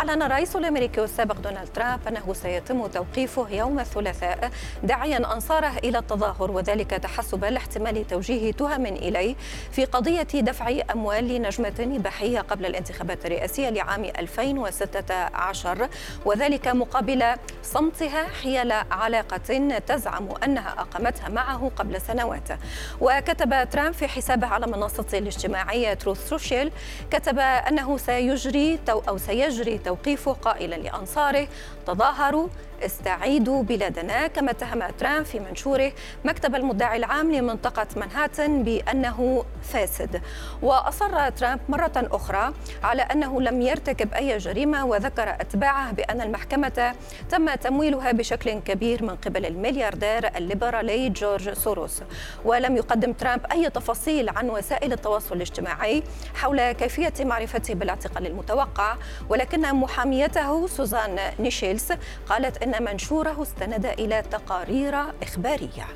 أعلن الرئيس الأمريكي السابق دونالد ترامب أنه سيتم توقيفه يوم الثلاثاء داعيا أنصاره إلى التظاهر وذلك تحسبا لاحتمال توجيه تهم إليه في قضية دفع أموال لنجمة إباحية قبل الانتخابات الرئاسية لعام 2016 وذلك مقابل صمتها حيال علاقة تزعم أنها أقامتها معه قبل سنوات. وكتب ترامب في حسابه على منصته الاجتماعية تروث سوشيال كتب أنه سيجري أو سيجري توقيفه قائلا لأنصاره تظاهروا استعيدوا بلادنا. كما اتهم ترامب في منشوره مكتب المدعي العام لمنطقة منهاتن بأنه فاسد. وأصر ترامب مرة أخرى على أنه لم يرتكب أي جريمة وذكر أتباعه بأن المحكمة تم تمويلها بشكل كبير من قبل الملياردير الليبرالي جورج سوروس. ولم يقدم ترامب أي تفاصيل عن وسائل التواصل الاجتماعي حول كيفية معرفته بالاعتقال المتوقع. ولكن محاميته سوزان نيشيلز قالت إن أن منشوره استند إلى تقارير إخبارية.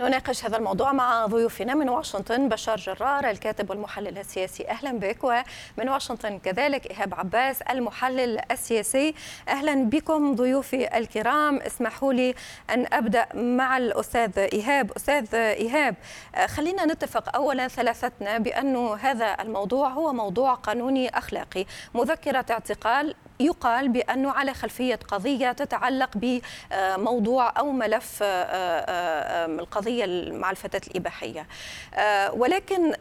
نناقش هذا الموضوع مع ضيوفنا من واشنطن بشار جرار الكاتب والمحلل السياسي. أهلا بك. ومن واشنطن كذلك إيهاب عباس المحلل السياسي. أهلا بكم ضيوفي الكرام. اسمحوا لي أن أبدأ مع الأستاذ إيهاب. أستاذ إيهاب خلينا نتفق اولا ثلاثتنا بانه هذا الموضوع هو موضوع قانوني أخلاقي. مذكرة اعتقال يقال بأنه على خلفية قضية تتعلق بموضوع أو ملف آه، آه، القضية مع الفتاة الإباحية. آه، ولكن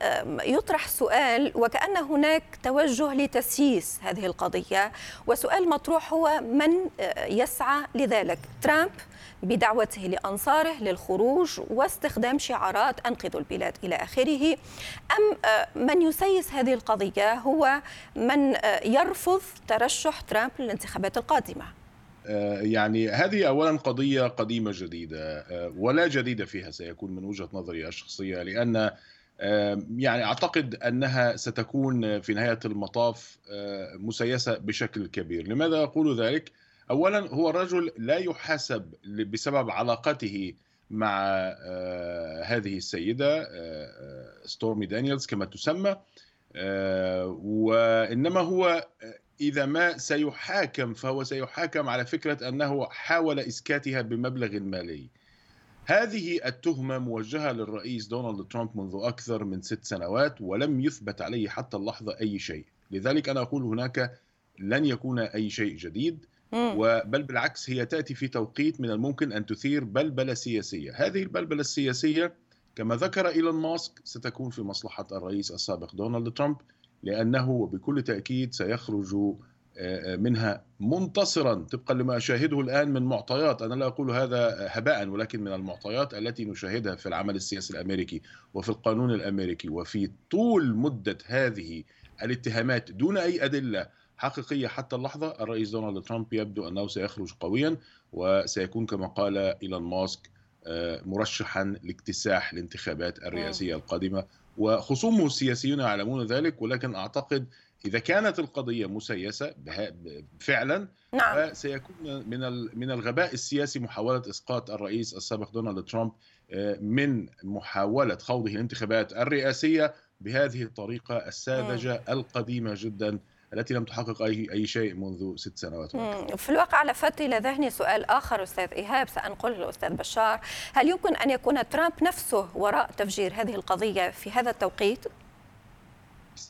يطرح سؤال وكأن هناك توجه لتسييس هذه القضية وسؤال مطروح هو من يسعى لذلك؟ ترامب؟ بدعوته لأنصاره للخروج واستخدام شعارات أنقذوا البلاد إلى آخره. أم آه، من يسيس هذه القضية هو من آه، يرفض ترشح ترامب للانتخابات القادمة؟ آه، يعني هذه اولا قضية قديمة جديدة ولا جديد فيها سيكون من وجهة نظري الشخصية لأن يعني أعتقد أنها ستكون في نهاية المطاف مسيسة بشكل كبير، لماذا أقول ذلك؟ اولا هو الرجل لا يحاسب بسبب علاقته مع آه، هذه السيدة آه، آه، ستورمي دانييلز كما تسمى وإنما هو إذا ما سيحاكم فهو سيحاكم على فكرة أنه حاول إسكاتها بمبلغ مالي. هذه التهمة موجهة للرئيس دونالد ترامب منذ أكثر من ست سنوات ولم يثبت عليه حتى اللحظة أي شيء. لذلك أنا أقول هناك لن يكون أي شيء جديد. وبل بالعكس هي تأتي في توقيت من الممكن أن تثير بلبلة سياسية. هذه البلبلة السياسية كما ذكر إيلون ماسك ستكون في مصلحة الرئيس السابق دونالد ترامب لأنه بكل تأكيد سيخرج آه، آه، منها منتصرا. طبقا لما أشاهده الآن من معطيات أنا لا أقول هذا هباء ولكن من المعطيات التي نشاهدها في العمل السياسي الأمريكي وفي القانون الأمريكي وفي طول مدة هذه الاتهامات دون أي أدلة حقيقية حتى اللحظة الرئيس دونالد ترامب يبدو أنه سيخرج قويا وسيكون كما قال إيلون ماسك آه، مرشحا لاكتساح الانتخابات الرئاسية القادمة. وخصومه السياسيون يعلمون ذلك ولكن أعتقد إذا كانت القضية مسيسة فعلا نعم. سيكون من من الغباء السياسي محاولة إسقاط الرئيس السابق دونالد ترامب آه، من محاولة خوضه الانتخابات الرئاسية بهذه الطريقة الساذجة القديمة جدا. التي لم تحقق أي أي شيء منذ ست سنوات. في الواقع لفت إلى ذهني سؤال آخر أستاذ إيهاب سأنقله للأستاذ بشار. هل يمكن أن يكون ترامب نفسه وراء تفجير هذه القضية في هذا التوقيت؟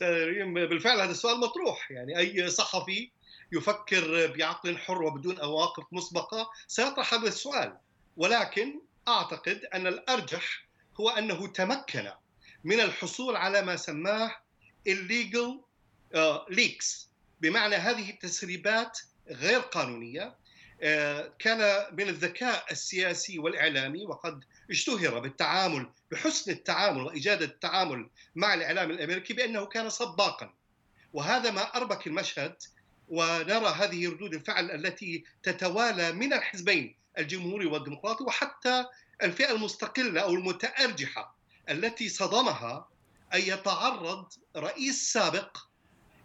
بالفعل هذا السؤال مطروح. يعني أي صحفي يفكر بعقل حر وبدون أواقف مسبقة سيطرح هذا السؤال. ولكن أعتقد أن الأرجح هو أنه تمكن من الحصول على ما سماه illegal ليكس آه، بمعنى هذه التسريبات غير قانونية. آه، كان من الذكاء السياسي والإعلامي وقد اشتهر بالتعامل بحسن التعامل وإيجاد التعامل مع الإعلام الأمريكي بأنه كان سباقا وهذا ما أربك المشهد ونرى هذه ردود الفعل التي تتوالى من الحزبين الجمهوري والديمقراطي وحتى الفئة المستقلة أو المتأرجحة التي صدمها أن يتعرض رئيس سابق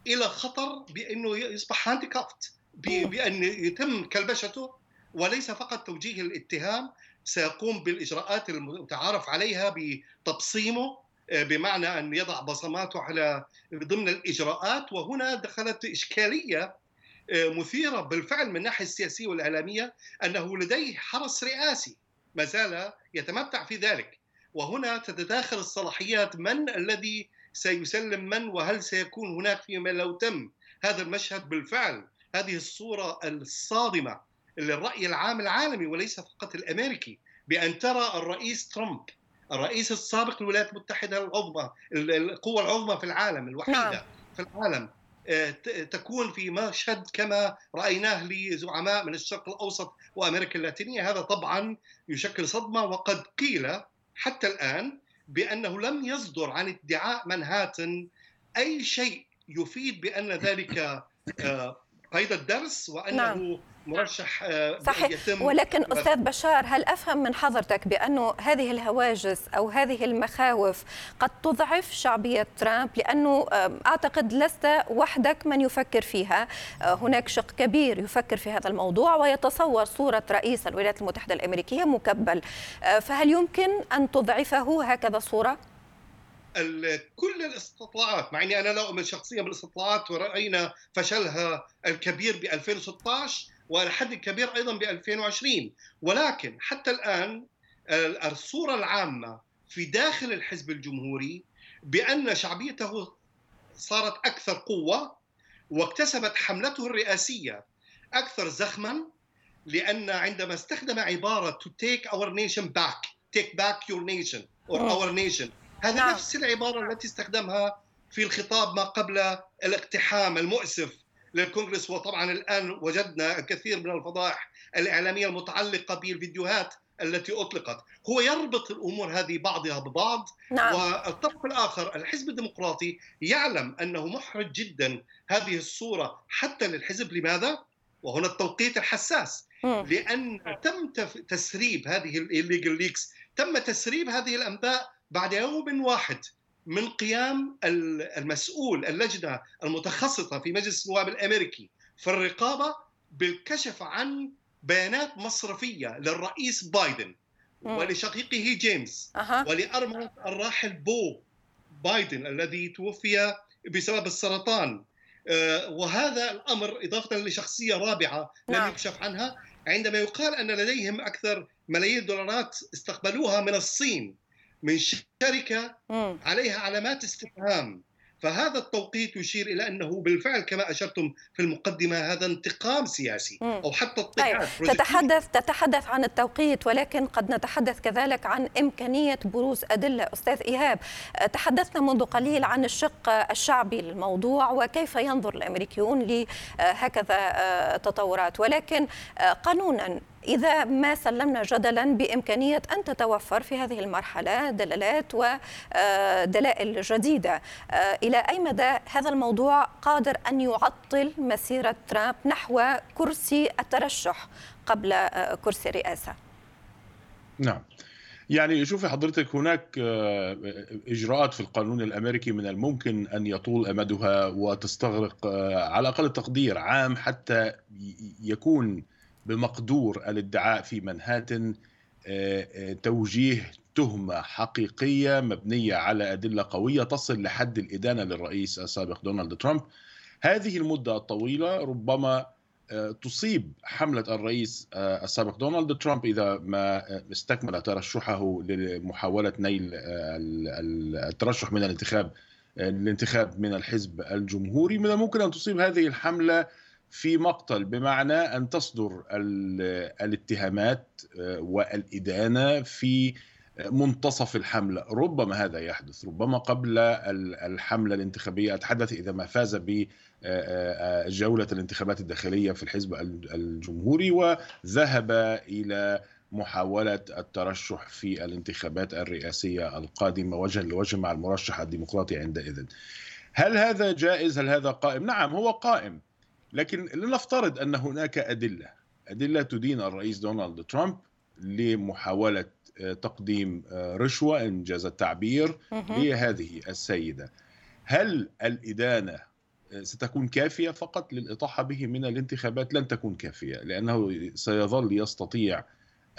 إلى خطر بأنه يصبح هانديكافت بأن يتم كلبشته وليس فقط توجيه الاتهام سيقوم بالإجراءات المتعارف عليها بتبصيمه آه، بمعنى أن يضع بصماته على ضمن الإجراءات. وهنا دخلت إشكالية آه، مثيرة بالفعل من الناحيه السياسية والإعلامية أنه لديه حرس رئاسي ما زال يتمتع في ذلك. وهنا تتداخل الصلاحيات من الذي سيسلم من وهل سيكون هناك فيما لو تم هذا المشهد بالفعل هذه الصورة الصادمة للرأي العام العالمي وليس فقط الأمريكي بأن ترى الرئيس ترامب الرئيس السابق للولايات المتحدة العظمى القوه العظمى في العالم الوحيدة نعم. في العالم آه، تكون في مشهد كما رأيناه لزعماء من الشرق الأوسط وأمريكا اللاتينية هذا طبعا يشكل صدمة وقد قيل حتى الآن بأنه لم يصدر عن ادعاء منهاتن أي شيء يفيد بأن ذلك آه، قيد الدرس وأنه نعم. مرشح آه، صحيح. يتم ولكن أستاذ بشار هل أفهم من حضرتك بانه هذه الهواجس أو هذه المخاوف قد تضعف شعبية ترامب؟ لأنه أعتقد لست وحدك من يفكر فيها. آه، هناك شق كبير يفكر في هذا الموضوع ويتصور صورة رئيس الولايات المتحدة الأمريكية مكبل. آه، فهل يمكن أن تضعفه؟ هكذا صورة. كل الاستطلاعات مع إني أنا لا أؤمن شخصيا بالاستطلاعات ورأينا فشلها الكبير ب 2016 والى حد كبير أيضا ب 2020 ولكن حتى الآن الصورة العامة في داخل الحزب الجمهوري بأن شعبيته صارت أكثر قوة واكتسبت حملته الرئاسية أكثر زخما لأن عندما استخدم عبارة to take our nation back take back your nation or our nation هذا نعم. نفس العبارة التي استخدمها في الخطاب ما قبل الاقتحام المؤسف. للكونغرس. وطبعا الآن وجدنا الكثير من الفضائح الإعلامية المتعلقة بالفيديوهات التي أطلقت. هو يربط الأمور هذه بعضها ببعض. نعم. والطرف الآخر الحزب الديمقراطي يعلم أنه محرج جدا هذه الصورة حتى للحزب. لماذا؟ وهنا التوقيت الحساس. م. لأن تم تسريب هذه الليجل ليكس. تم تسريب هذه الأنباء بعد يوم واحد. من قيام المسؤول اللجنة المتخصصة في مجلس النواب الأمريكي في الرقابة بالكشف عن بيانات مصرفية للرئيس بايدن ولشقيقه جيمس أه. ولأرملة الراحل بو بايدن الذي توفي بسبب السرطان آه، وهذا الأمر إضافة لشخصية رابعة لم نعم. يكشف عنها عندما يقال أن لديهم أكثر ملايين الدولارات استقبلوها من الصين من شركة عليها علامات استفهام. فهذا التوقيت يشير إلى أنه بالفعل كما أشرتم في المقدمة هذا انتقام سياسي أو حتى اضطهاد طيب. تتحدث تتحدث عن التوقيت ولكن قد نتحدث كذلك عن إمكانية بروز أدلة. أستاذ إيهاب تحدثنا منذ قليل عن الشق الشعبي للموضوع وكيف ينظر الأمريكيون لهكذا آه، تطورات. ولكن آه، قانونا إذا ما سلمنا جدلا بإمكانية أن تتوفر في هذه المرحلة دلالات ودلائل جديدة. إلى أي مدى هذا الموضوع قادر أن يعطل مسيرة ترامب نحو كرسي الترشح قبل كرسي الرئاسة نعم. يعني شوفي حضرتك هناك إجراءات في القانون الأمريكي من الممكن أن يطول أمدها وتستغرق على أقل التقدير عام حتى يكون بمقدور الادعاء في منهاتن آه، آه، توجيه تهمة حقيقية مبنية على أدلة قوية تصل لحد الإدانة للرئيس السابق دونالد ترامب. هذه المدة الطويلة ربما آه، تصيب حملة الرئيس السابق دونالد ترامب إذا ما استكمل ترشحه لمحاولة نيل الترشح من الانتخاب الانتخاب من الحزب الجمهوري. من الممكن أن تصيب هذه الحملة في مقتل بمعنى أن تصدر الاتهامات آه، والإدانة في منتصف الحملة ربما هذا يحدث ربما قبل الحملة الانتخابية أتحدث إذا ما فاز ب آه، آه، الانتخابات الداخلية في الحزب الجمهوري وذهب إلى محاولة الترشح في الانتخابات الرئاسية القادمة وجها لوجه مع المرشح الديمقراطي عندئذ. هل هذا جائز؟ هل هذا قائم؟ نعم هو قائم لكن لنفترض أن هناك أدلة. أدلة تدين الرئيس دونالد ترامب لمحاولة آه، تقديم آه، رشوة إنجاز التعبير لهذه السيدة. هل الإدانة آه، ستكون كافية؟ فقط للإطاحة به من الانتخابات لن تكون كافية لأنه سيظل يستطيع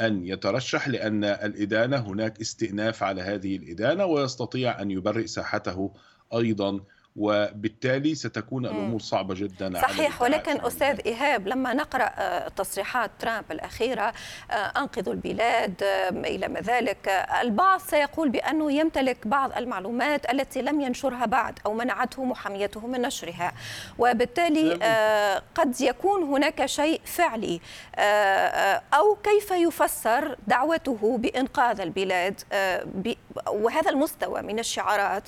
أن يترشح لأن الإدانة هناك استئناف على هذه الإدانة ويستطيع أن يبرئ ساحته أيضا وبالتالي ستكون الأمور صعبة جدا صحيح. ولكن أستاذ إيهاب لما نقرأ آه، تصريحات ترامب الأخيرة آه، انقذوا البلاد آه، إلى ما ذلك البعض سيقول بأنه يمتلك بعض المعلومات التي لم ينشرها بعد أو منعته محاميته من نشرها. وبالتالي قد يكون هناك شيء فعلي. أو كيف يفسر دعوته بإنقاذ البلاد وهذا المستوى من الشعارات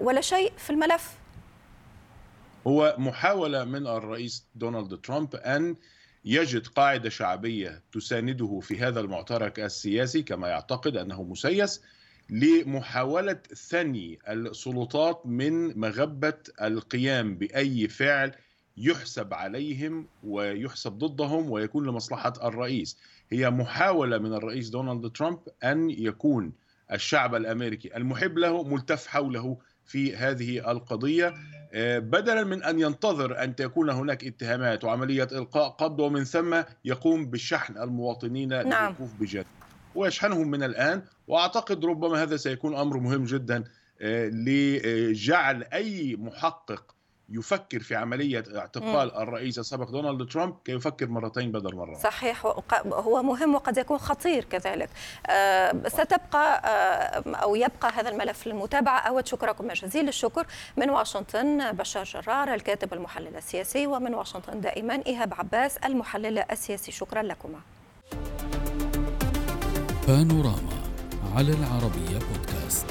ولا شيء في الملف؟ هو محاولة من الرئيس دونالد ترامب أن يجد قاعدة شعبية تسانده في هذا المعترك السياسي كما يعتقد أنه مسيس لمحاولة ثني السلطات من مغبة القيام بأي فعل يحسب عليهم ويحسب ضدهم ويكون لمصلحة الرئيس. هي محاولة من الرئيس دونالد ترامب أن يكون الشعب الأمريكي المحب له ملتف حوله في هذه القضية آه، بدلا من أن ينتظر أن تكون هناك اتهامات وعملية إلقاء قبض ومن ثم يقوم بشحن المواطنين نعم. للوقوف بجد ويشحنهم من الآن وأعتقد ربما هذا سيكون أمر مهم جدا آه، لجعل أي محقق يفكر في عملية اعتقال مم. الرئيس السابق دونالد ترامب كي يفكر مرتين بدل مرة. صحيح هو مهم وقد يكون خطير كذلك. آه ستبقى آه أو يبقى هذا الملف للمتابعة. أود شكركم جزيل الشكر من واشنطن بشار جرار الكاتب المحلل السياسي ومن واشنطن دائما إيهاب عباس المحلل السياسي. شكرا لكما. بانوراما على العربية بودكاست.